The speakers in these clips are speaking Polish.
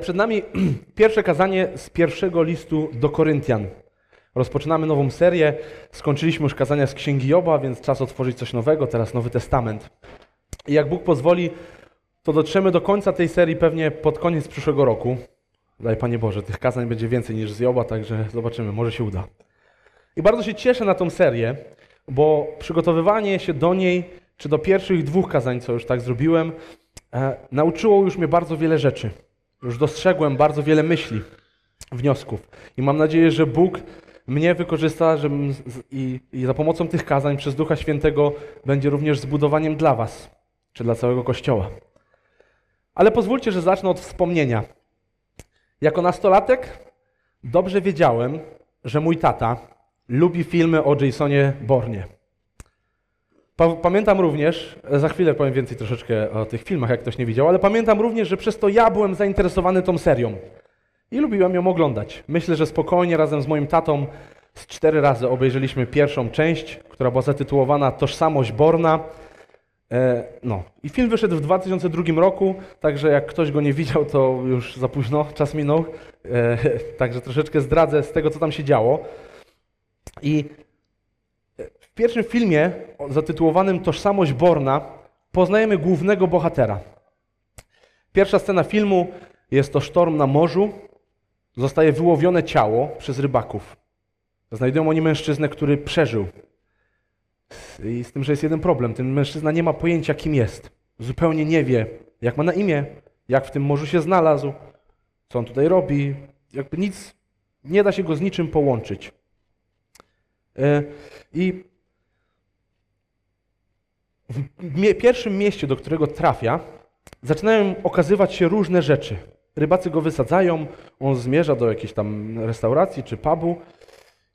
Przed nami pierwsze kazanie z pierwszego listu do Koryntian. Rozpoczynamy nową serię. Skończyliśmy już kazania z Księgi Joba, więc czas otworzyć coś nowego, teraz Nowy Testament. I jak Bóg pozwoli, to dotrzemy do końca tej serii pewnie pod koniec przyszłego roku. Daj Panie Boże, tych kazań będzie więcej niż z Joba, także zobaczymy, może się uda. I bardzo się cieszę na tą serię, bo przygotowywanie się do niej, czy do pierwszych dwóch kazań, co już tak zrobiłem, e, nauczyło już mnie bardzo wiele rzeczy. Już dostrzegłem bardzo wiele myśli, wniosków. I mam nadzieję, że Bóg mnie wykorzysta żebym z, i, i za pomocą tych kazań przez Ducha Świętego będzie również zbudowaniem dla Was, czy dla całego Kościoła. Ale pozwólcie, że zacznę od wspomnienia. Jako nastolatek dobrze wiedziałem, że mój tata lubi filmy o Jasonie Bornie. Pa- Pamiętam również, za chwilę powiem więcej troszeczkę o tych filmach, jak ktoś nie widział, ale pamiętam również, że przez to ja byłem zainteresowany tą serią i lubiłem ją oglądać. Myślę, że spokojnie razem z moim tatą z cztery razy obejrzeliśmy pierwszą część, która była zatytułowana Tożsamość Borna. E, No i film wyszedł w 2002 roku, także jak ktoś go nie widział, to już za późno, czas minął. E, Także troszeczkę zdradzę z tego, co tam się działo. I pierwszym filmie zatytułowanym Tożsamość Borna poznajemy głównego bohatera. Pierwsza scena filmu jest to sztorm na morzu. Zostaje wyłowione ciało przez rybaków. Znajdują oni mężczyznę, który przeżył. I z tym, że jest jeden problem. Ten mężczyzna nie ma pojęcia, kim jest. Zupełnie nie wie, jak ma na imię, jak w tym morzu się znalazł, co on tutaj robi. Jakby nic, nie da się go z niczym połączyć. E, I w pierwszym mieście, do którego trafia, zaczynają okazywać się różne rzeczy. Rybacy go wysadzają, on zmierza do jakiejś tam restauracji czy pubu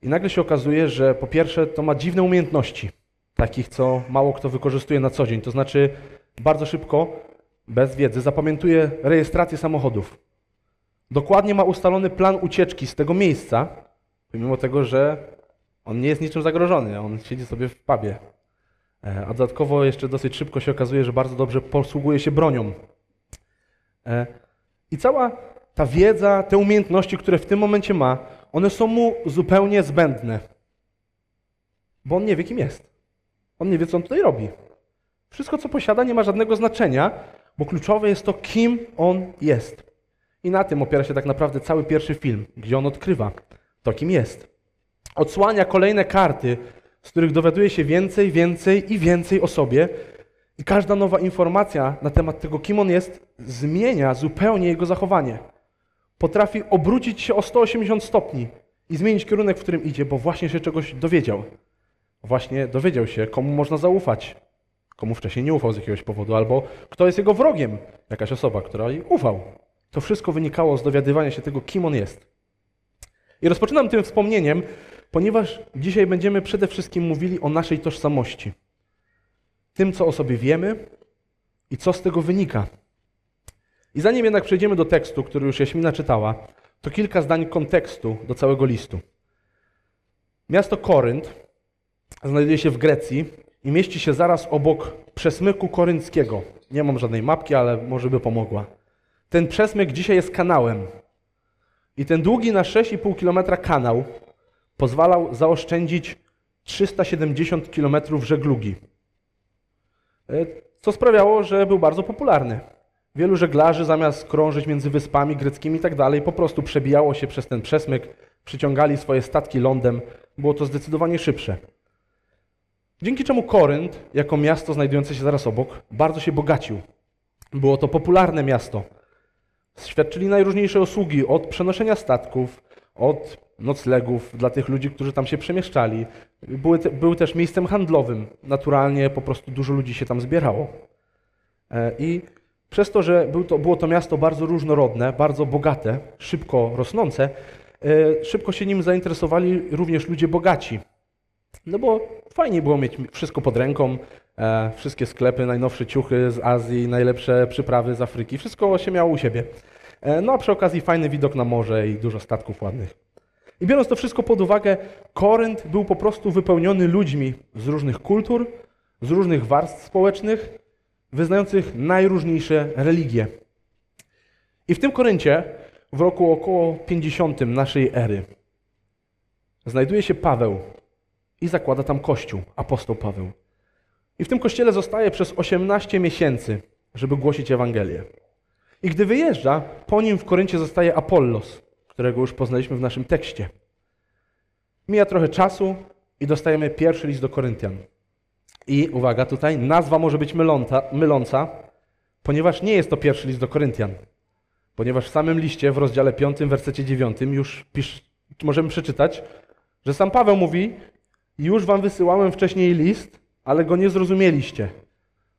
i nagle się okazuje, że po pierwsze to ma dziwne umiejętności, takich co mało kto wykorzystuje na co dzień. To znaczy bardzo szybko, bez wiedzy, zapamiętuje rejestrację samochodów. Dokładnie ma ustalony plan ucieczki z tego miejsca, pomimo tego, że on nie jest niczym zagrożony, on siedzi sobie w pubie. E, A dodatkowo jeszcze dosyć szybko się okazuje, że bardzo dobrze posługuje się bronią. E, I cała ta wiedza, te umiejętności, które w tym momencie ma, one są mu zupełnie zbędne. Bo on nie wie, kim jest. On nie wie, co on tutaj robi. Wszystko, co posiada, nie ma żadnego znaczenia, bo kluczowe jest to, kim on jest. I na tym opiera się tak naprawdę cały pierwszy film, gdzie on odkrywa to, kim jest. Odsłania kolejne karty, z których dowiaduje się więcej, więcej i więcej o sobie. I każda nowa informacja na temat tego, kim on jest, zmienia zupełnie jego zachowanie. Potrafi obrócić się o 180 stopni i zmienić kierunek, w którym idzie, bo właśnie się czegoś dowiedział. Właśnie dowiedział się, komu można zaufać, komu wcześniej nie ufał z jakiegoś powodu, albo kto jest jego wrogiem, jakaś osoba, która jej ufał. To wszystko wynikało z dowiadywania się tego, kim on jest. I rozpoczynam tym wspomnieniem, ponieważ dzisiaj będziemy przede wszystkim mówili o naszej tożsamości. Tym, co o sobie wiemy i co z tego wynika. I zanim jednak przejdziemy do tekstu, który już Jaśmina czytała, to kilka zdań kontekstu do całego listu. Miasto Korynt znajduje się w Grecji i mieści się zaraz obok przesmyku korynckiego. Nie mam żadnej mapki, ale może by pomogła. Ten przesmyk dzisiaj jest kanałem. I ten długi na 6,5 km kanał pozwalał zaoszczędzić 370 km żeglugi. E, Co sprawiało, że był bardzo popularny. Wielu żeglarzy zamiast krążyć między wyspami greckimi i tak dalej, po prostu przebijało się przez ten przesmyk, przyciągali swoje statki lądem. Było to zdecydowanie szybsze. Dzięki czemu Korynt, jako miasto znajdujące się zaraz obok, bardzo się bogacił. Było to popularne miasto. Świadczyli najróżniejsze usługi od przenoszenia statków, od noclegów dla tych ludzi, którzy tam się przemieszczali. Były, te, były też miejscem handlowym. Naturalnie po prostu dużo ludzi się tam zbierało. E, I przez to, że był to, było to miasto bardzo różnorodne, bardzo bogate, szybko rosnące, e, szybko się nim zainteresowali również ludzie bogaci. No bo fajnie było mieć wszystko pod ręką, e, wszystkie sklepy, najnowsze ciuchy z Azji, najlepsze przyprawy z Afryki, wszystko się miało u siebie. No a przy okazji fajny widok na morze i dużo statków ładnych. I biorąc to wszystko pod uwagę, Korynt był po prostu wypełniony ludźmi z różnych kultur, z różnych warstw społecznych, wyznających najróżniejsze religie. I w tym Koryncie, w roku około 50 naszej ery, znajduje się Paweł i zakłada tam kościół, apostoł Paweł. I w tym kościele zostaje przez 18 miesięcy, żeby głosić Ewangelię. I gdy wyjeżdża, po nim w Koryncie zostaje Apollos, którego już poznaliśmy w naszym tekście. Mija trochę czasu i dostajemy pierwszy list do Koryntian. I uwaga, tutaj nazwa może być myląca, myląca, ponieważ nie jest to pierwszy list do Koryntian. Ponieważ w samym liście, w rozdziale 5, wersecie 9, już pisz, możemy przeczytać, że sam Paweł mówi: Już wam wysyłałem wcześniej list, ale go nie zrozumieliście.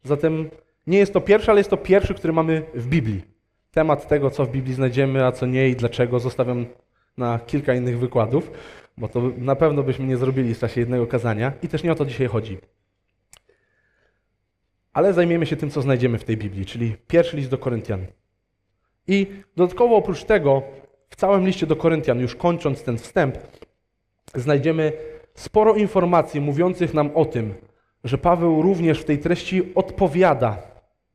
Zatem nie jest to pierwszy, ale jest to pierwszy, który mamy w Biblii. Temat tego, co w Biblii znajdziemy, a co nie i dlaczego, zostawiam na kilka innych wykładów, bo to na pewno byśmy nie zrobili w czasie jednego kazania i też nie o to dzisiaj chodzi. Ale zajmiemy się tym, co znajdziemy w tej Biblii, czyli pierwszy list do Koryntian. I dodatkowo oprócz tego, w całym liście do Koryntian, już kończąc ten wstęp, znajdziemy sporo informacji mówiących nam o tym, że Paweł również w tej treści odpowiada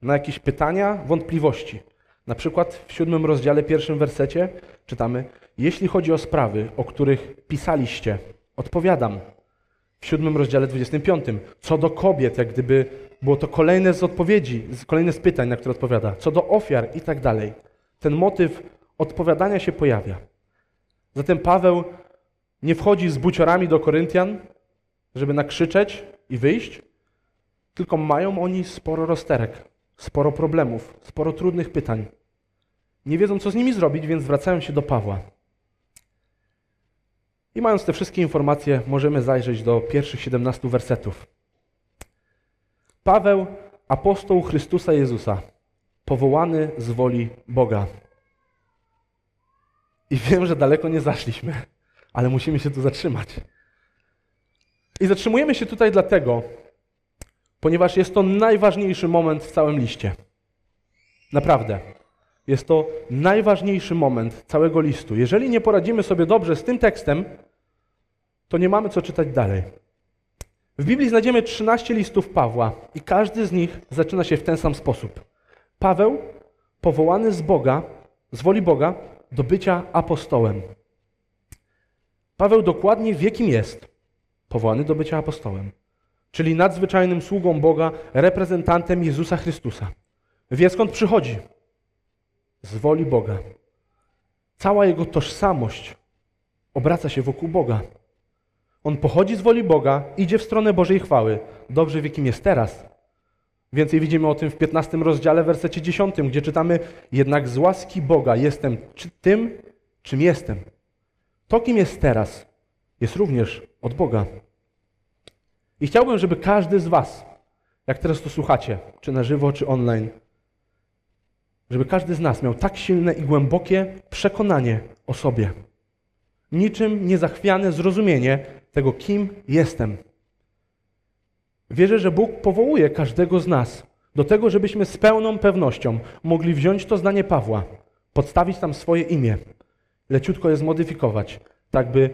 na jakieś pytania, wątpliwości. Na przykład w siódmym rozdziale, pierwszym wersecie czytamy: Jeśli chodzi o sprawy, o których pisaliście, odpowiadam. W siódmym rozdziale 25. Co do kobiet, jak gdyby było to kolejne z odpowiedzi, kolejne z pytań, na które odpowiada. Co do ofiar i tak dalej. Ten motyw odpowiadania się pojawia. Zatem Paweł nie wchodzi z buciorami do Koryntian, żeby nakrzyczeć i wyjść, tylko mają oni sporo rozterek, sporo problemów, sporo trudnych pytań. Nie wiedzą, co z nimi zrobić, więc zwracają się do Pawła. I mając te wszystkie informacje, możemy zajrzeć do pierwszych 17 wersetów. Paweł, apostoł Chrystusa Jezusa, powołany z woli Boga. I wiem, że daleko nie zaszliśmy, ale musimy się tu zatrzymać. I zatrzymujemy się tutaj dlatego, ponieważ jest to najważniejszy moment w całym liście. Naprawdę. Jest to najważniejszy moment całego listu. Jeżeli nie poradzimy sobie dobrze z tym tekstem, to nie mamy co czytać dalej. W Biblii znajdziemy 13 listów Pawła i każdy z nich zaczyna się w ten sam sposób. Paweł, powołany z Boga, z woli Boga, do bycia apostołem. Paweł dokładnie wie, kim jest. Powołany do bycia apostołem, czyli nadzwyczajnym sługą Boga, reprezentantem Jezusa Chrystusa. Wie, skąd przychodzi z woli Boga. Cała jego tożsamość obraca się wokół Boga. On pochodzi z woli Boga, idzie w stronę Bożej chwały. Dobrze wie, kim jest teraz. Więcej widzimy o tym w 15 rozdziale, wersecie 10, gdzie czytamy: Jednak z łaski Boga jestem tym, czym jestem. To, kim jest teraz, jest również od Boga. I chciałbym, żeby każdy z Was, jak teraz to słuchacie, czy na żywo, czy online, żeby każdy z nas miał tak silne i głębokie przekonanie o sobie. Niczym niezachwiane zrozumienie tego, kim jestem. Wierzę, że Bóg powołuje każdego z nas do tego, żebyśmy z pełną pewnością mogli wziąć to zdanie Pawła, podstawić tam swoje imię, leciutko je zmodyfikować, tak by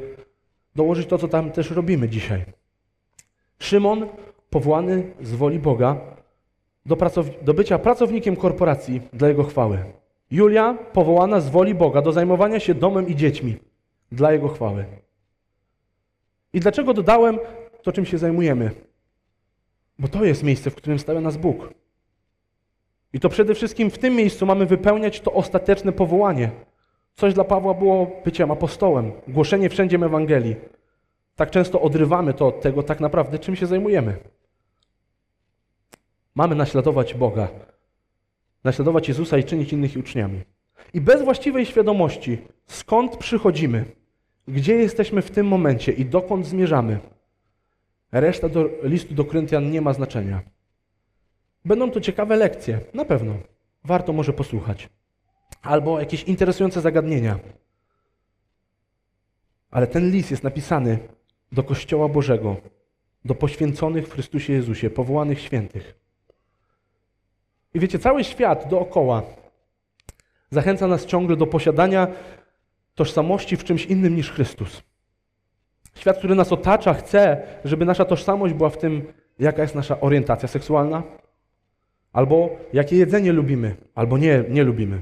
dołożyć to, co tam też robimy dzisiaj. Szymon, powołany z woli Boga, do, pracow- do bycia pracownikiem korporacji dla Jego chwały. Julia powołana z woli Boga do zajmowania się domem i dziećmi dla Jego chwały. I dlaczego dodałem to, czym się zajmujemy? Bo to jest miejsce, w którym stawia nas Bóg. I to przede wszystkim w tym miejscu mamy wypełniać to ostateczne powołanie. Coś dla Pawła było byciem apostołem, głoszenie wszędzie Ewangelii. Tak często odrywamy to od tego tak naprawdę, czym się zajmujemy. Mamy naśladować Boga, naśladować Jezusa i czynić innych uczniami. I bez właściwej świadomości, skąd przychodzimy, gdzie jesteśmy w tym momencie i dokąd zmierzamy, reszta do, listu do Koryntian nie ma znaczenia. Będą to ciekawe lekcje, na pewno. Warto może posłuchać. Albo jakieś interesujące zagadnienia. Ale ten list jest napisany do Kościoła Bożego, do poświęconych w Chrystusie Jezusie, powołanych świętych. I wiecie, cały świat dookoła zachęca nas ciągle do posiadania tożsamości w czymś innym niż Chrystus. Świat, który nas otacza, chce, żeby nasza tożsamość była w tym, jaka jest nasza orientacja seksualna, albo jakie jedzenie lubimy, albo nie, nie lubimy.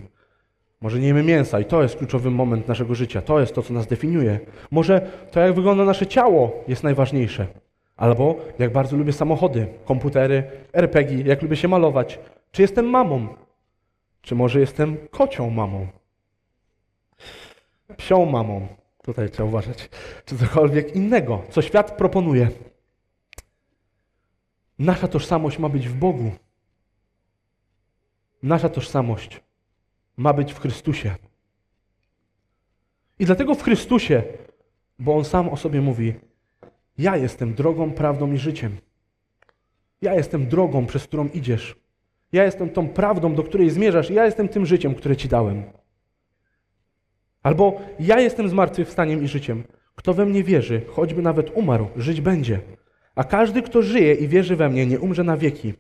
Może nie jemy mięsa i to jest kluczowy moment naszego życia. To jest to, co nas definiuje. Może to, jak wygląda nasze ciało, jest najważniejsze. Albo jak bardzo lubię samochody, komputery, RPG, jak lubię się malować. Czy jestem mamą? Czy może jestem kocią mamą? Psią mamą. Tutaj trzeba uważać. Czy cokolwiek innego, co świat proponuje. Nasza tożsamość ma być w Bogu. Nasza tożsamość ma być w Chrystusie. I dlatego w Chrystusie, bo On sam o sobie mówi, ja jestem drogą, prawdą i życiem. Ja jestem drogą, przez którą idziesz. Ja jestem tą prawdą, do której zmierzasz. Ja jestem tym życiem, które Ci dałem. Albo ja jestem zmartwychwstaniem i życiem. Kto we mnie wierzy, choćby nawet umarł, żyć będzie. A każdy, kto żyje i wierzy we mnie, nie umrze na wieki.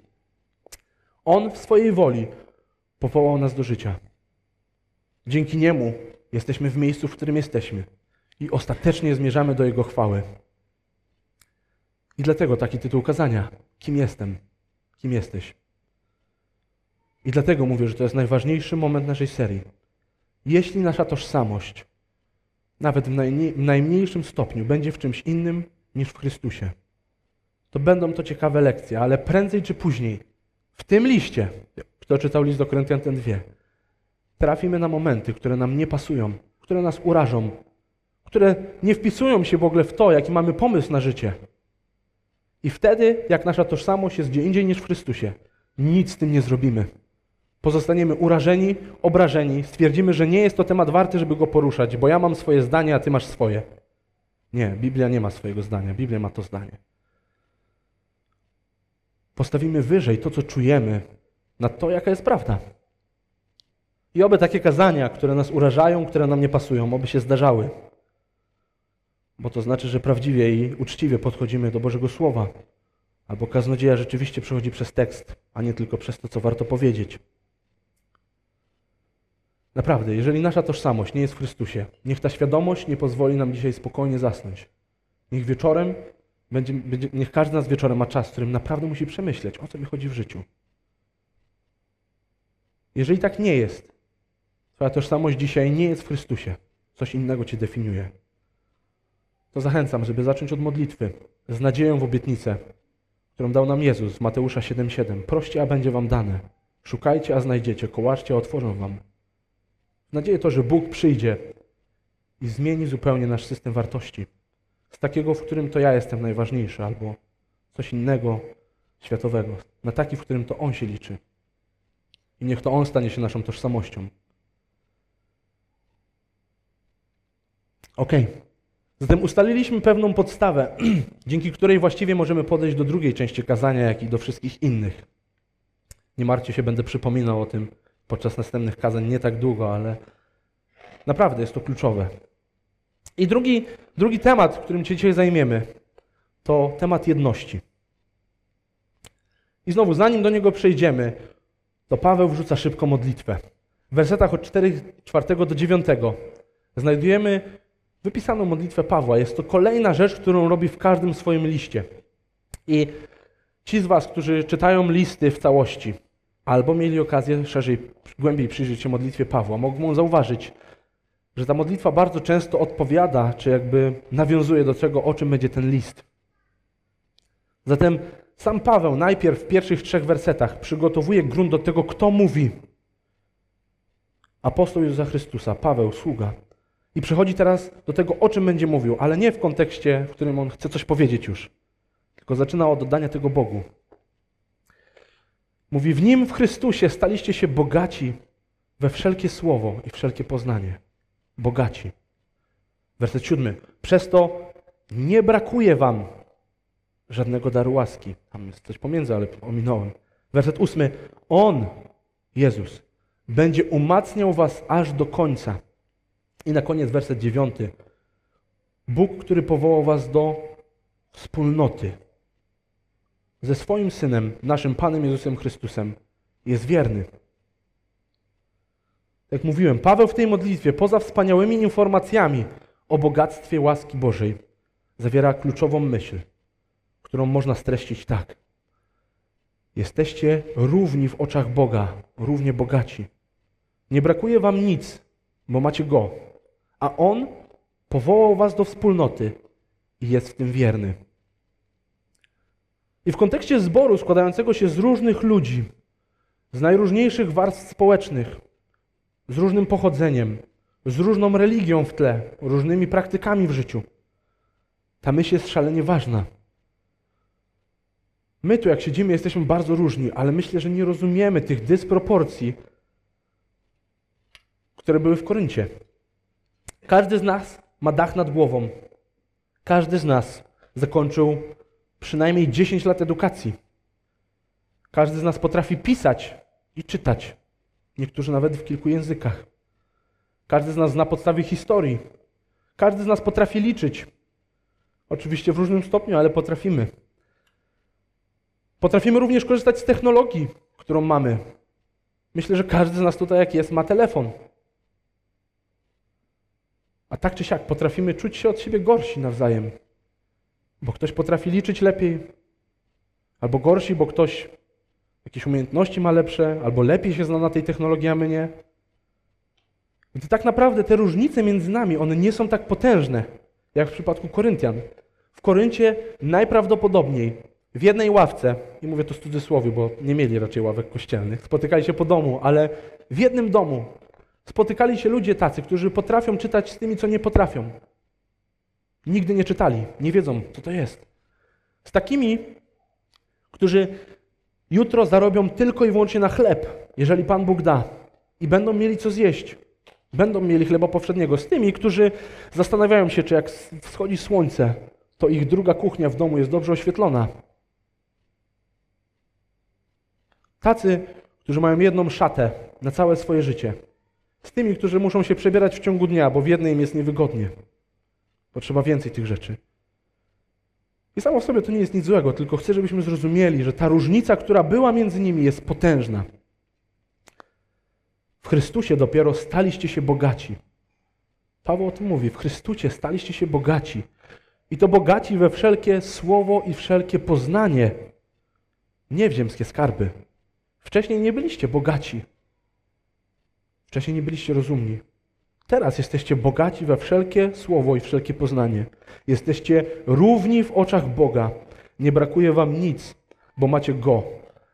On w swojej woli powołał nas do życia. Dzięki Niemu jesteśmy w miejscu, w którym jesteśmy i ostatecznie zmierzamy do Jego chwały. I dlatego taki tytuł kazania. Kim jestem? Kim jesteś? I dlatego mówię, że to jest najważniejszy moment naszej serii. Jeśli nasza tożsamość, nawet w najmniejszym stopniu, będzie w czymś innym niż w Chrystusie, to będą to ciekawe lekcje, ale prędzej czy później, w tym liście, kto czytał list do Koryntian, ten wie, trafimy na momenty, które nam nie pasują, które nas urażą, które nie wpisują się w ogóle w to, jaki mamy pomysł na życie. I wtedy, jak nasza tożsamość jest gdzie indziej niż w Chrystusie, nic z tym nie zrobimy. Pozostaniemy urażeni, obrażeni, stwierdzimy, że nie jest to temat warty, żeby go poruszać, bo ja mam swoje zdanie, a ty masz swoje. Nie, Biblia nie ma swojego zdania, Biblia ma to zdanie. Postawimy wyżej to, co czujemy, nad to, jaka jest prawda. I oby takie kazania, które nas urażają, które nam nie pasują, oby się zdarzały. Bo to znaczy, że prawdziwie i uczciwie podchodzimy do Bożego Słowa. Albo kaznodzieja rzeczywiście przechodzi przez tekst, a nie tylko przez to, co warto powiedzieć. Naprawdę, jeżeli nasza tożsamość nie jest w Chrystusie, niech ta świadomość nie pozwoli nam dzisiaj spokojnie zasnąć. Niech wieczorem, będzie, będzie, niech każdy z nas wieczorem ma czas, w którym naprawdę musi przemyśleć, o co mi chodzi w życiu. Jeżeli tak nie jest, twoja tożsamość dzisiaj nie jest w Chrystusie, coś innego cię definiuje, to zachęcam, żeby zacząć od modlitwy z nadzieją w obietnicę, którą dał nam Jezus w Mateusza 7,7. Proście, a będzie wam dane. Szukajcie, a znajdziecie. Kołaczcie, a otworzą wam. Nadzieję to, że Bóg przyjdzie i zmieni zupełnie nasz system wartości. Z takiego, w którym to ja jestem najważniejszy, albo coś innego światowego, na taki, w którym to On się liczy. I niech to On stanie się naszą tożsamością. Okay. Zatem ustaliliśmy pewną podstawę, dzięki której właściwie możemy podejść do drugiej części kazania, jak i do wszystkich innych. Nie martwcie się, będę przypominał o tym podczas następnych kazań nie tak długo, ale naprawdę jest to kluczowe. I drugi, drugi temat, którym się dzisiaj zajmiemy, to temat jedności. I znowu, zanim do niego przejdziemy, to Paweł wrzuca szybko modlitwę. W wersetach od 4, 4 do 9 znajdujemy wypisaną modlitwę Pawła. Jest to kolejna rzecz, którą robi w każdym swoim liście. I ci z Was, którzy czytają listy w całości, albo mieli okazję szerzej, głębiej przyjrzeć się modlitwie Pawła, mogą zauważyć, że ta modlitwa bardzo często odpowiada, czy jakby nawiązuje do tego, o czym będzie ten list. Zatem sam Paweł najpierw w pierwszych trzech wersetach przygotowuje grunt do tego, kto mówi. Apostoł Jezusa Chrystusa, Paweł, sługa. I przechodzi teraz do tego, o czym będzie mówił, ale nie w kontekście, w którym on chce coś powiedzieć już, tylko zaczyna od oddania tego Bogu. Mówi, w Nim, w Chrystusie, staliście się bogaci we wszelkie słowo i wszelkie poznanie. Bogaci. Werset siódmy. Przez to nie brakuje wam żadnego daru łaski. Tam jest coś pomiędzy, ale ominąłem. Werset ósmy. On, Jezus, będzie umacniał was aż do końca. I na koniec werset dziewiąty. Bóg, który powołał was do wspólnoty ze swoim Synem, naszym Panem Jezusem Chrystusem, jest wierny. Jak mówiłem, Paweł w tej modlitwie, poza wspaniałymi informacjami o bogactwie łaski Bożej, zawiera kluczową myśl, którą można streścić tak. Jesteście równi w oczach Boga, równie bogaci. Nie brakuje wam nic, bo macie Go, a On powołał was do wspólnoty i jest w tym wierny. I w kontekście zboru składającego się z różnych ludzi, z najróżniejszych warstw społecznych, z różnym pochodzeniem, z różną religią w tle, różnymi praktykami w życiu, ta myśl jest szalenie ważna. My tu, jak siedzimy, jesteśmy bardzo różni, ale myślę, że nie rozumiemy tych dysproporcji, które były w Koryncie. Każdy z nas ma dach nad głową. Każdy z nas zakończył przynajmniej 10 lat edukacji. Każdy z nas potrafi pisać i czytać. Niektórzy nawet w kilku językach. Każdy z nas zna podstawy historii. Każdy z nas potrafi liczyć. Oczywiście w różnym stopniu, ale potrafimy. Potrafimy również korzystać z technologii, którą mamy. Myślę, że każdy z nas tutaj, jak jest, ma telefon. A tak czy siak potrafimy czuć się od siebie gorsi nawzajem. Bo ktoś potrafi liczyć lepiej, albo gorsi, bo ktoś jakieś umiejętności ma lepsze, albo lepiej się zna na tej technologii, a my nie. Gdy tak naprawdę te różnice między nami, one nie są tak potężne, jak w przypadku Koryntian. W Koryncie najprawdopodobniej w jednej ławce, i mówię to w cudzysłowie, bo nie mieli raczej ławek kościelnych, spotykali się po domu, ale w jednym domu spotykali się ludzie tacy, którzy potrafią czytać z tymi, co nie potrafią. Nigdy nie czytali, nie wiedzą, co to jest. Z takimi, którzy jutro zarobią tylko i wyłącznie na chleb, jeżeli Pan Bóg da, i będą mieli co zjeść. Będą mieli chleba powszedniego. Z tymi, którzy zastanawiają się, czy jak wschodzi słońce, to ich druga kuchnia w domu jest dobrze oświetlona. Tacy, którzy mają jedną szatę na całe swoje życie. Z tymi, którzy muszą się przebierać w ciągu dnia, bo w jednej im jest niewygodnie. Potrzeba więcej tych rzeczy. I samo w sobie to nie jest nic złego, tylko chcę, żebyśmy zrozumieli, że ta różnica, która była między nimi, jest potężna. W Chrystusie dopiero staliście się bogaci. Paweł o tym mówi. W Chrystusie staliście się bogaci. I to bogaci we wszelkie słowo i wszelkie poznanie, nie w ziemskie skarby. Wcześniej nie byliście bogaci. Wcześniej nie byliście rozumni. Teraz jesteście bogaci we wszelkie słowo i wszelkie poznanie. Jesteście równi w oczach Boga. Nie brakuje wam nic, bo macie Go,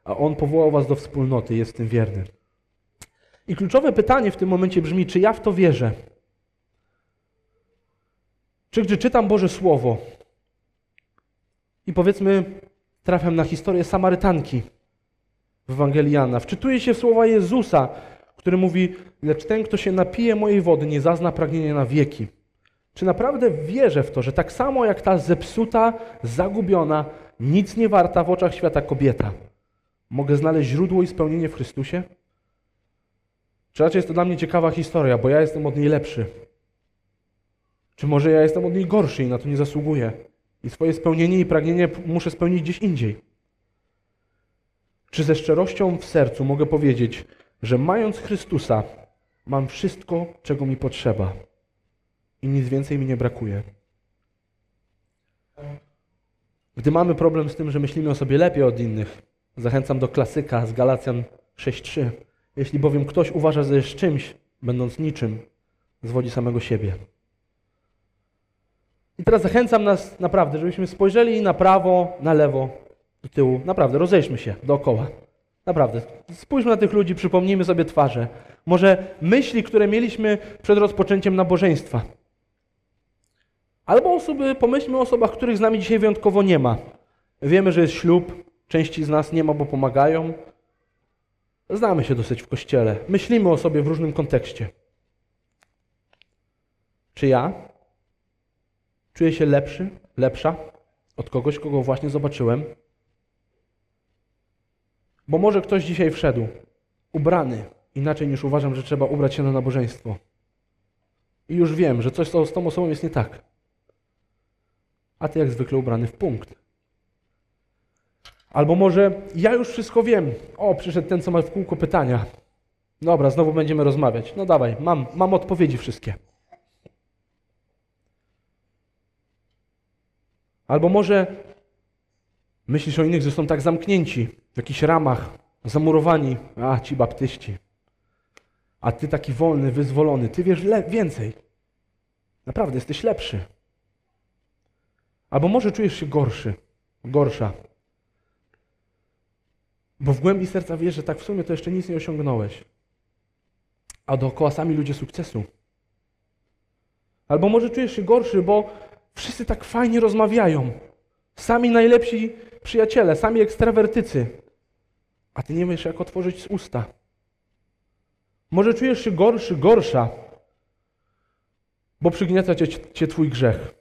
a On powołał was do wspólnoty, jest tym wierny. I kluczowe pytanie w tym momencie brzmi, czy ja w to wierzę? Czy gdy czytam Boże Słowo i powiedzmy trafiam na historię Samarytanki w Ewangelii Jana, wczytuję się w słowa Jezusa, który mówi, lecz ten, kto się napije mojej wody, nie zazna pragnienia na wieki. Czy naprawdę wierzę w to, że tak samo jak ta zepsuta, zagubiona, nic nie warta w oczach świata kobieta, mogę znaleźć źródło i spełnienie w Chrystusie? Czy raczej jest to dla mnie ciekawa historia, bo ja jestem od niej lepszy? Czy może ja jestem od niej gorszy i na to nie zasługuję? I swoje spełnienie i pragnienie muszę spełnić gdzieś indziej? Czy ze szczerością w sercu mogę powiedzieć, że mając Chrystusa, mam wszystko, czego mi potrzeba i nic więcej mi nie brakuje? Gdy mamy problem z tym, że myślimy o sobie lepiej od innych, zachęcam do klasyka z Galacjan 6:3. Jeśli bowiem ktoś uważa, że jest czymś, będąc niczym, zwodzi samego siebie. I teraz zachęcam nas naprawdę, żebyśmy spojrzeli na prawo, na lewo, do tyłu. Naprawdę, rozejdźmy się dookoła. Naprawdę, spójrzmy na tych ludzi, przypomnijmy sobie twarze. Może myśli, które mieliśmy przed rozpoczęciem nabożeństwa. Albo osoby, pomyślmy o osobach, których z nami dzisiaj wyjątkowo nie ma. Wiemy, że jest ślub, części z nas nie ma, bo pomagają. Znamy się dosyć w kościele. Myślimy o sobie w różnym kontekście. Czy ja czuję się lepszy, lepsza od kogoś, kogo właśnie zobaczyłem? Bo może ktoś dzisiaj wszedł ubrany inaczej niż uważam, że trzeba ubrać się na nabożeństwo. I już wiem, że coś z tą osobą jest nie tak. A ty jak zwykle ubrany w punkt. Albo może ja już wszystko wiem. O, przyszedł ten, co ma w kółko pytania. Dobra, znowu będziemy rozmawiać. No dawaj, mam, mam odpowiedzi wszystkie. Albo może myślisz o innych, że są tak zamknięci w jakichś ramach, zamurowani. A, ci baptyści. a ty taki wolny, wyzwolony, ty wiesz więcej. Naprawdę jesteś lepszy. Albo może czujesz się gorszy, gorsza. Bo w głębi serca wiesz, że tak w sumie to jeszcze nic nie osiągnąłeś. A dookoła sami ludzie sukcesu. Albo może czujesz się gorszy, bo wszyscy tak fajnie rozmawiają. Sami najlepsi przyjaciele, sami ekstrawertycy. A ty nie wiesz, jak otworzyć z usta. Może czujesz się gorszy, gorsza, bo przygniata cię, cię twój grzech.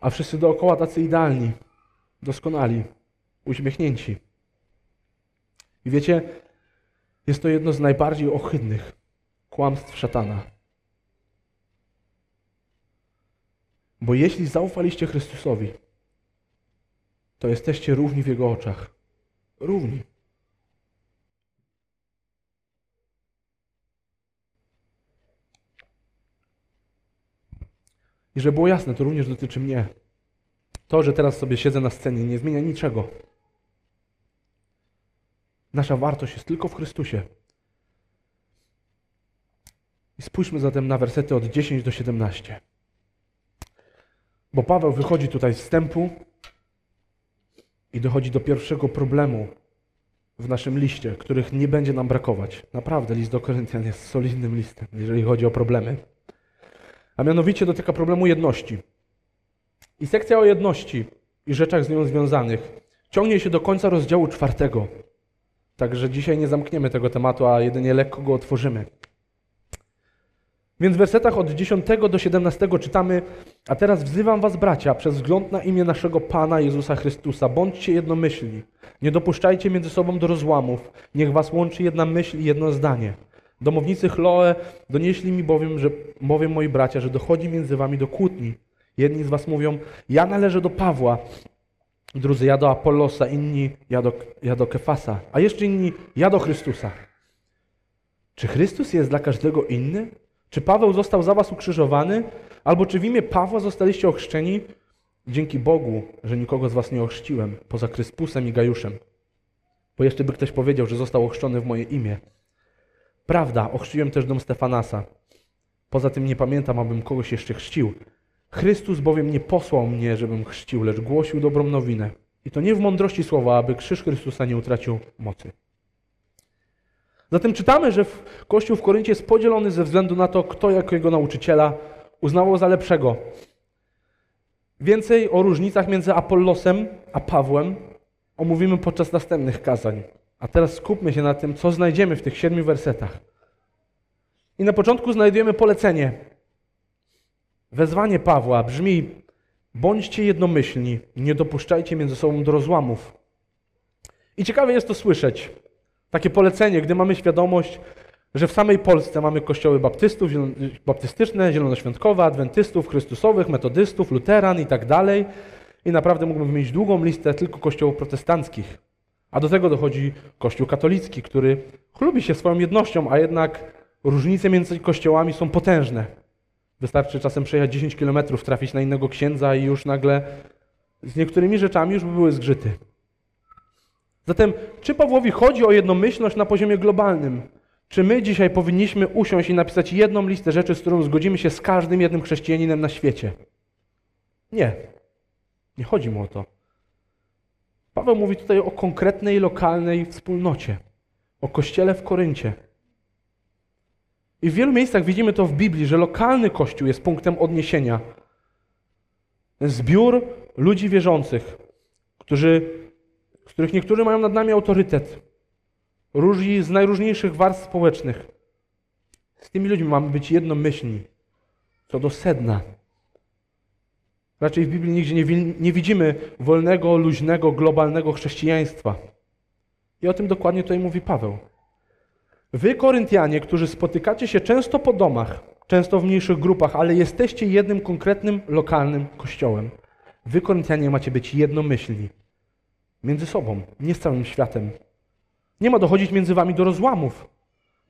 A wszyscy dookoła tacy idealni, doskonali, uśmiechnięci. I wiecie, jest to jedno z najbardziej ohydnych kłamstw szatana. Bo jeśli zaufaliście Chrystusowi, to jesteście równi w Jego oczach. Równi. I żeby było jasne, to również dotyczy mnie. To, że teraz sobie siedzę na scenie, nie zmienia niczego. Nasza wartość jest tylko w Chrystusie. I spójrzmy zatem na wersety od 10 do 17. Bo Paweł wychodzi tutaj z wstępu i dochodzi do pierwszego problemu w naszym liście, których nie będzie nam brakować. Naprawdę, list do Koryntian jest solidnym listem, jeżeli chodzi o problemy. A mianowicie dotyka problemu jedności. I sekcja o jedności i rzeczach z nią związanych ciągnie się do końca rozdziału czwartego. Także dzisiaj nie zamkniemy tego tematu, a jedynie lekko go otworzymy. Więc w wersetach od 10 do 17 czytamy: A teraz wzywam was, bracia, przez wzgląd na imię naszego Pana Jezusa Chrystusa, bądźcie jednomyślni. Nie dopuszczajcie między sobą do rozłamów. Niech was łączy jedna myśl i jedno zdanie. Domownicy Chloe donieśli mi bowiem, że, bowiem moi bracia, że dochodzi między wami do kłótni. Jedni z was mówią: Ja należę do Pawła, drudzy ja do Apollosa, inni ja do, ja do Kefasa, a jeszcze inni ja do Chrystusa. Czy Chrystus jest dla każdego inny? Czy Paweł został za was ukrzyżowany? Albo czy w imię Pawła zostaliście ochrzczeni? Dzięki Bogu, że nikogo z was nie ochrzciłem, poza Kryspusem i Gajuszem. Bo jeszcze by ktoś powiedział, że został ochrzczony w moje imię. Prawda, ochrzciłem też dom Stefanasa. Poza tym nie pamiętam, abym kogoś jeszcze chrzcił. Chrystus bowiem nie posłał mnie, żebym chrzcił, lecz głosił dobrą nowinę. I to nie w mądrości słowa, aby krzyż Chrystusa nie utracił mocy. Zatem czytamy, że Kościół w Koryncie jest podzielony ze względu na to, kto jako jego nauczyciela uznawał za lepszego. Więcej o różnicach między Apollosem a Pawłem omówimy podczas następnych kazań. A teraz skupmy się na tym, co znajdziemy w tych siedmiu wersetach. I na początku znajdujemy polecenie. Wezwanie Pawła brzmi: bądźcie jednomyślni, nie dopuszczajcie między sobą do rozłamów. I ciekawe jest to słyszeć. Takie polecenie, gdy mamy świadomość, że w samej Polsce mamy kościoły baptystów, baptystyczne, zielonoświątkowe, adwentystów, chrystusowych, metodystów, luteran i tak dalej. I naprawdę mógłbym wymienić długą listę tylko kościołów protestanckich. A do tego dochodzi Kościół katolicki, który chlubi się swoją jednością, a jednak różnice między kościołami są potężne. Wystarczy czasem przejechać 10 kilometrów, trafić na innego księdza i już nagle z niektórymi rzeczami już by były zgrzyty. Zatem, czy Pawłowi chodzi o jednomyślność na poziomie globalnym? Czy my dzisiaj powinniśmy usiąść i napisać jedną listę rzeczy, z którą zgodzimy się z każdym jednym chrześcijaninem na świecie? Nie. Nie chodzi mu o to. Paweł mówi tutaj o konkretnej, lokalnej wspólnocie, o kościele w Koryncie. I w wielu miejscach widzimy to w Biblii, że lokalny kościół jest punktem odniesienia. Zbiór ludzi wierzących, którzy, z których niektórzy mają nad nami autorytet, różni z najróżniejszych warstw społecznych. Z tymi ludźmi mamy być jednomyślni, co do sedna. Raczej w Biblii nigdzie nie, nie widzimy wolnego, luźnego, globalnego chrześcijaństwa. I o tym dokładnie tutaj mówi Paweł. Wy, Koryntianie, którzy spotykacie się często po domach, często w mniejszych grupach, ale jesteście jednym konkretnym, lokalnym kościołem. Wy, Koryntianie, macie być jednomyślni. Między sobą, nie z całym światem. Nie ma dochodzić między wami do rozłamów.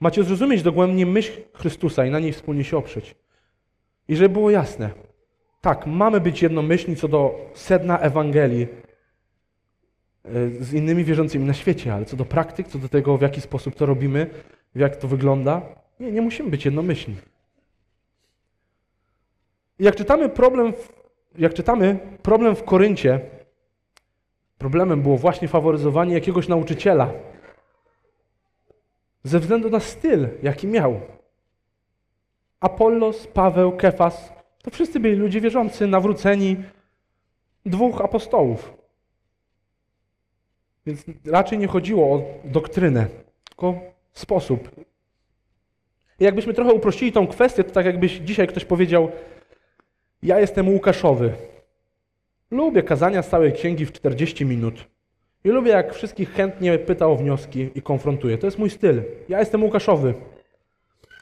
Macie zrozumieć dogłębnie myśl Chrystusa i na niej wspólnie się oprzeć. I żeby było jasne, tak, mamy być jednomyślni co do sedna Ewangelii e, z innymi wierzącymi na świecie, ale co do praktyk, co do tego, w jaki sposób to robimy, jak to wygląda, Nie, nie musimy być jednomyślni. Jak czytamy problem, w, jak czytamy problem w Koryncie, problemem było właśnie faworyzowanie jakiegoś nauczyciela ze względu na styl, jaki miał. Apollos, Paweł, Kefas, to wszyscy byli ludzie wierzący, nawróceni, dwóch apostołów. Więc raczej nie chodziło o doktrynę, tylko sposób. I jakbyśmy trochę uprościli tą kwestię, to tak jakbyś dzisiaj ktoś powiedział, ja jestem Łukaszowy. Lubię kazania z całej księgi w 40 minut. I lubię, jak wszystkich chętnie pyta o wnioski i konfrontuje. To jest mój styl. Ja jestem Łukaszowy.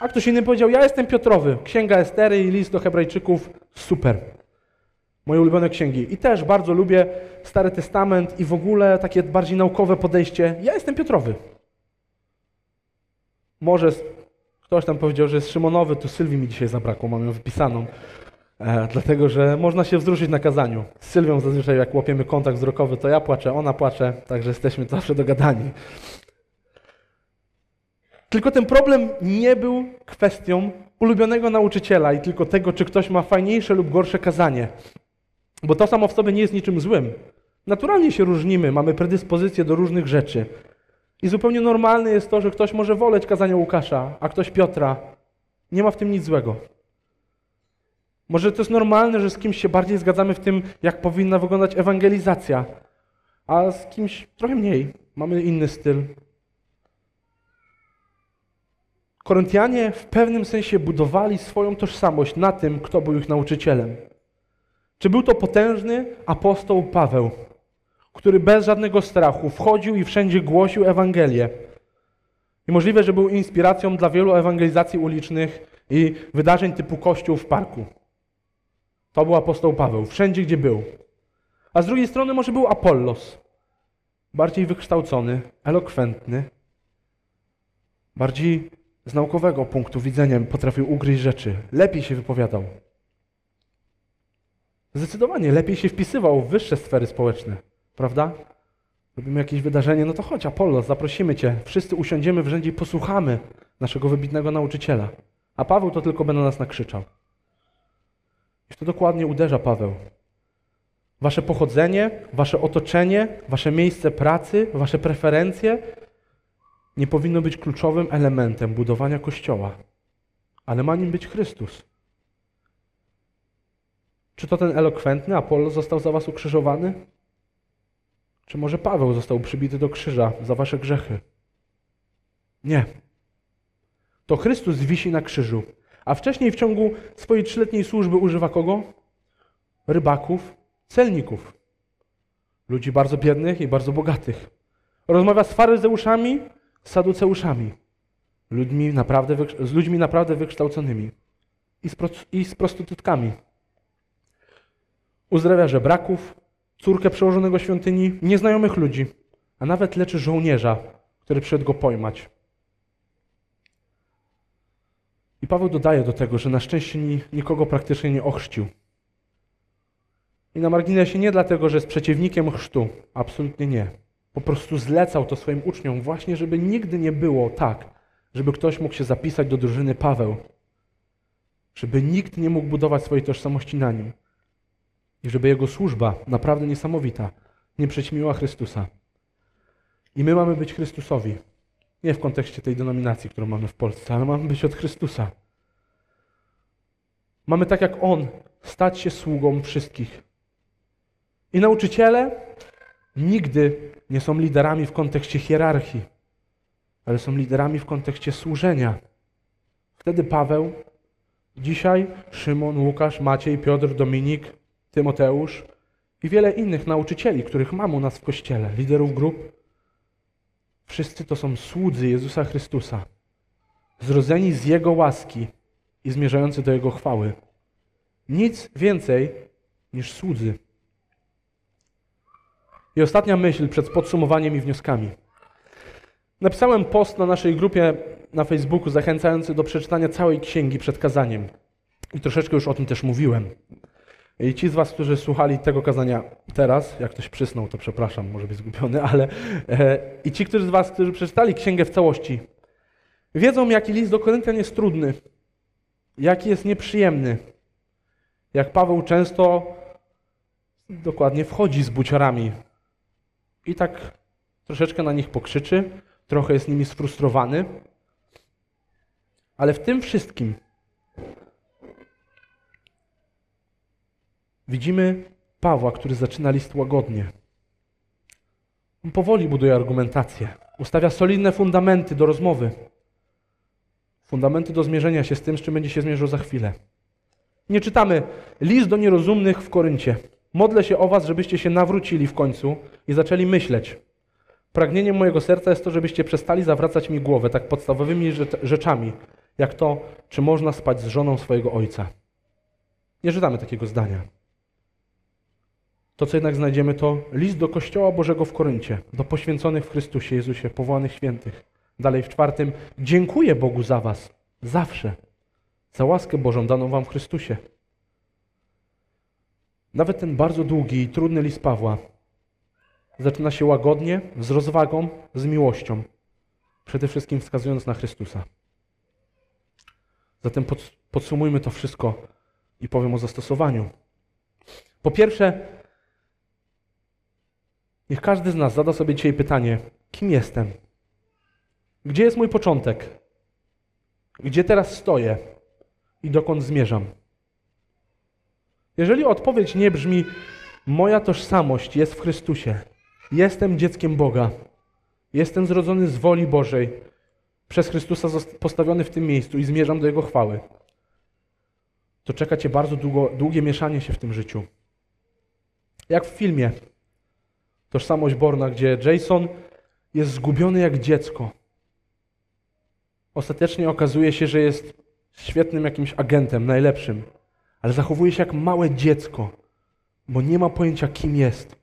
A ktoś inny powiedział, ja jestem Piotrowy. Księga Estery i list do Hebrajczyków. Super. Moje ulubione księgi. I też bardzo lubię Stary Testament i w ogóle takie bardziej naukowe podejście. Ja jestem Piotrowy. Może ktoś tam powiedział, że jest Szymonowy, tu Sylwii mi dzisiaj zabrakło, mam ją wypisaną. E, dlatego, że można się wzruszyć na kazaniu. Z Sylwią zazwyczaj jak łapiemy kontakt wzrokowy, to ja płaczę, ona płacze, także jesteśmy zawsze dogadani. Tylko ten problem nie był kwestią ulubionego nauczyciela i tylko tego, czy ktoś ma fajniejsze lub gorsze kazanie. Bo to samo w sobie nie jest niczym złym. Naturalnie się różnimy, mamy predyspozycje do różnych rzeczy. I zupełnie normalne jest to, że ktoś może woleć kazania Łukasza, a ktoś Piotra. Nie ma w tym nic złego. Może to jest normalne, że z kimś się bardziej zgadzamy w tym, jak powinna wyglądać ewangelizacja, a z kimś trochę mniej. Mamy inny styl. Koryntianie w pewnym sensie budowali swoją tożsamość na tym, kto był ich nauczycielem. Czy był to potężny apostoł Paweł, który bez żadnego strachu wchodził i wszędzie głosił Ewangelię. I możliwe, że był inspiracją dla wielu ewangelizacji ulicznych i wydarzeń typu kościół w parku. To był apostoł Paweł, wszędzie gdzie był. A z drugiej strony może był Apollos, bardziej wykształcony, elokwentny, bardziej z naukowego punktu widzenia potrafił ugryźć rzeczy, lepiej się wypowiadał. Zdecydowanie lepiej się wpisywał w wyższe sfery społeczne, prawda? Robimy jakieś wydarzenie, no to chodź Apollos, zaprosimy Cię, wszyscy usiądziemy w rzędzie i posłuchamy naszego wybitnego nauczyciela. A Paweł to tylko na nas nakrzyczał. I to dokładnie uderza Paweł. Wasze pochodzenie, wasze otoczenie, wasze miejsce pracy, wasze preferencje nie powinno być kluczowym elementem budowania Kościoła, ale ma nim być Chrystus. Czy to ten elokwentny Apollo został za was ukrzyżowany? Czy może Paweł został przybity do krzyża za wasze grzechy? Nie. To Chrystus wisi na krzyżu, a wcześniej w ciągu swojej trzyletniej służby używa kogo? Rybaków, celników. Ludzi bardzo biednych i bardzo bogatych. Rozmawia z faryzeuszami, z saduceuszami. Ludźmi naprawdę, z ludźmi naprawdę wykształconymi. I z, i z prostytutkami. Uzdrawia żebraków, córkę przełożonego świątyni, nieznajomych ludzi, a nawet leczy żołnierza, który przyszedł go pojmać. I Paweł dodaje do tego, że na szczęście nikogo praktycznie nie ochrzcił. I na marginesie nie dlatego, że jest przeciwnikiem chrztu. Absolutnie nie. Po prostu zlecał to swoim uczniom właśnie, żeby nigdy nie było tak, żeby ktoś mógł się zapisać do drużyny Paweł. Żeby nikt nie mógł budować swojej tożsamości na nim. I żeby jego służba, naprawdę niesamowita, nie przećmiła Chrystusa. I my mamy być Chrystusowi. Nie w kontekście tej denominacji, którą mamy w Polsce, ale mamy być od Chrystusa. Mamy tak jak On stać się sługą wszystkich. I nauczyciele nigdy nie są liderami w kontekście hierarchii, ale są liderami w kontekście służenia. Wtedy Paweł, dzisiaj Szymon, Łukasz, Maciej, Piotr, Dominik, Tymoteusz i wiele innych nauczycieli, których mam u nas w kościele, liderów grup, Wszyscy to są słudzy Jezusa Chrystusa, zrodzeni z Jego łaski i zmierzający do Jego chwały. Nic więcej niż słudzy. I ostatnia myśl przed podsumowaniem i wnioskami. Napisałem post na naszej grupie na Facebooku zachęcający do przeczytania całej księgi przed kazaniem. I troszeczkę już o tym też mówiłem. I ci z Was, którzy słuchali tego kazania teraz, jak ktoś przysnął, to przepraszam, może być zgubiony, ale e, i ci którzy z Was, którzy przeczytali księgę w całości, Wiedzą, jaki list do Koryntian jest trudny, jaki jest nieprzyjemny. Jak Paweł często dokładnie wchodzi z buciorami i tak troszeczkę na nich pokrzyczy, trochę jest nimi sfrustrowany. Ale w tym wszystkim widzimy Pawła, który zaczyna list łagodnie. On powoli buduje argumentację, ustawia solidne fundamenty do rozmowy, fundamenty do zmierzenia się z tym, z czym będzie się zmierzył za chwilę. Nie czytamy list do nierozumnych w Koryncie. Modlę się o was, żebyście się nawrócili w końcu i zaczęli myśleć. Pragnieniem mojego serca jest to, żebyście przestali zawracać mi głowę tak podstawowymi rzeczami, jak to, czy można spać z żoną swojego ojca. Nie czytamy takiego zdania. To, co jednak znajdziemy, to list do Kościoła Bożego w Koryncie, do poświęconych w Chrystusie Jezusie, powołanych świętych. Dalej w czwartym, dziękuję Bogu za was, zawsze, za łaskę Bożą daną wam w Chrystusie. Nawet ten bardzo długi i trudny list Pawła zaczyna się łagodnie, z rozwagą, z miłością, przede wszystkim wskazując na Chrystusa. Zatem podsumujmy to wszystko i powiem o zastosowaniu. Po pierwsze, niech każdy z nas zada sobie dzisiaj pytanie: kim jestem? Gdzie jest mój początek? Gdzie teraz stoję i dokąd zmierzam? Jeżeli odpowiedź nie brzmi, moja tożsamość jest w Chrystusie, jestem dzieckiem Boga, jestem zrodzony z woli Bożej, przez Chrystusa postawiony w tym miejscu i zmierzam do Jego chwały, to czeka Cię bardzo długo, długie mieszanie się w tym życiu. Jak w filmie Tożsamość Borna, gdzie Jason jest zgubiony jak dziecko. Ostatecznie okazuje się, że jest świetnym jakimś agentem, najlepszym, ale zachowuje się jak małe dziecko, bo nie ma pojęcia, kim jest,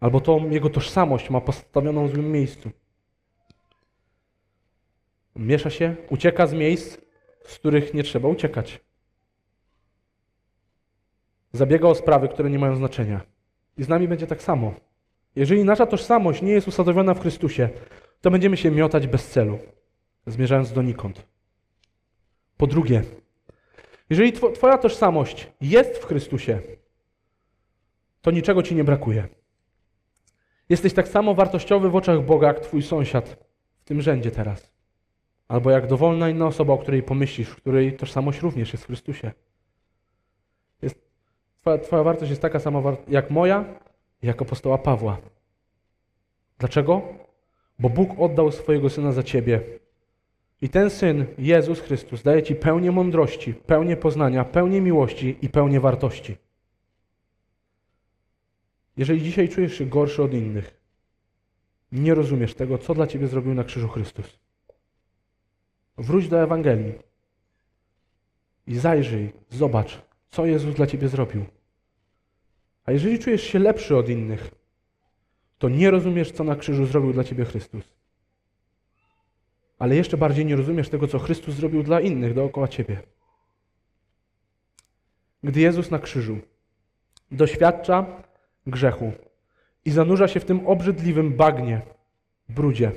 albo to jego tożsamość ma postawioną w złym miejscu. Miesza się, ucieka z miejsc, z których nie trzeba uciekać. Zabiega o sprawy, które nie mają znaczenia. I z nami będzie tak samo. Jeżeli nasza tożsamość nie jest usadowiona w Chrystusie, to będziemy się miotać bez celu, zmierzając donikąd. Po drugie, jeżeli Twoja tożsamość jest w Chrystusie, to niczego Ci nie brakuje. Jesteś tak samo wartościowy w oczach Boga, jak Twój sąsiad w tym rzędzie teraz. Albo jak dowolna inna osoba, o której pomyślisz, której tożsamość również jest w Chrystusie. Jest, twoja, twoja wartość jest taka sama jak moja, jak apostoła Pawła. Dlaczego? Bo Bóg oddał swojego Syna za Ciebie. I ten Syn, Jezus Chrystus, daje Ci pełnię mądrości, pełnię poznania, pełnię miłości i pełnię wartości. Jeżeli dzisiaj czujesz się gorszy od innych, nie rozumiesz tego, co dla Ciebie zrobił na krzyżu Chrystus. Wróć do Ewangelii i zajrzyj, zobacz, co Jezus dla Ciebie zrobił. A jeżeli czujesz się lepszy od innych, to nie rozumiesz, co na krzyżu zrobił dla ciebie Chrystus. Ale jeszcze bardziej nie rozumiesz tego, co Chrystus zrobił dla innych dookoła ciebie. Gdy Jezus na krzyżu doświadcza grzechu i zanurza się w tym obrzydliwym bagnie, brudzie,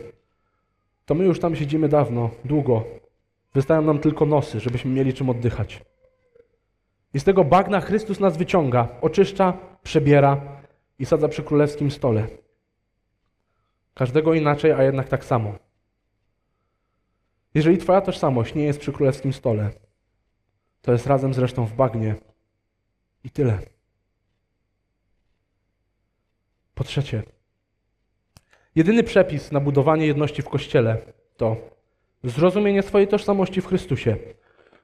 to my już tam siedzimy dawno, długo. Wystają nam tylko nosy, żebyśmy mieli czym oddychać. I z tego bagna Chrystus nas wyciąga, oczyszcza, przebiera i sadza przy królewskim stole. Każdego inaczej, a jednak tak samo. Jeżeli Twoja tożsamość nie jest przy królewskim stole, to jest razem z resztą w bagnie. I tyle. Po trzecie, jedyny przepis na budowanie jedności w Kościele to zrozumienie swojej tożsamości w Chrystusie,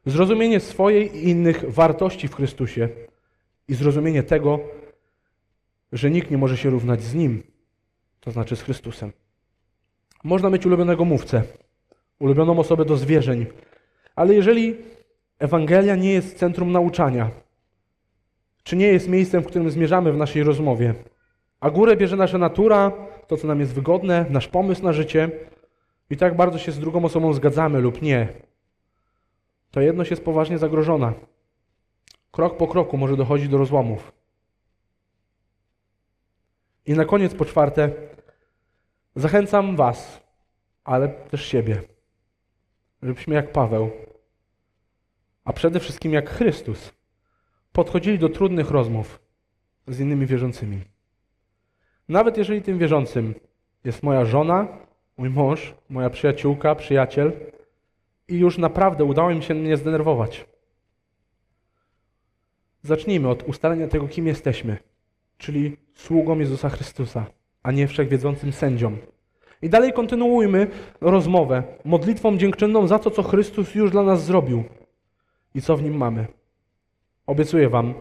zrozumienie swojej i innych wartości w Chrystusie i zrozumienie tego, że nikt nie może się równać z Nim, to znaczy z Chrystusem. Można mieć ulubionego mówcę, ulubioną osobę do zwierzeń, ale jeżeli Ewangelia nie jest centrum nauczania, czy nie jest miejscem, w którym zmierzamy w naszej rozmowie, a górę bierze nasza natura, to co nam jest wygodne, nasz pomysł na życie i tak bardzo się z drugą osobą zgadzamy lub nie, to jedność jest poważnie zagrożona. Krok po kroku może dochodzić do rozłamów. I na koniec, po czwarte, zachęcam Was, ale też siebie. żebyśmy jak Paweł, a przede wszystkim jak Chrystus, podchodzili do trudnych rozmów z innymi wierzącymi. Nawet jeżeli tym wierzącym jest moja żona, mój mąż, moja przyjaciółka, przyjaciel i już naprawdę udało im się mnie zdenerwować. Zacznijmy od ustalenia tego, kim jesteśmy, czyli sługą Jezusa Chrystusa, a nie wszechwiedzącym sędzią. I dalej kontynuujmy rozmowę modlitwą dziękczynną za to, co Chrystus już dla nas zrobił i co w nim mamy. Obiecuję Wam,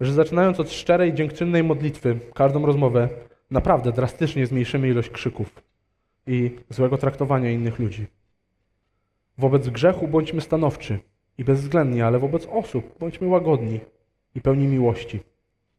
że zaczynając od szczerej, dziękczynnej modlitwy, każdą rozmowę, naprawdę drastycznie zmniejszymy ilość krzyków i złego traktowania innych ludzi. Wobec grzechu bądźmy stanowczy i bezwzględni, ale wobec osób bądźmy łagodni i pełni miłości.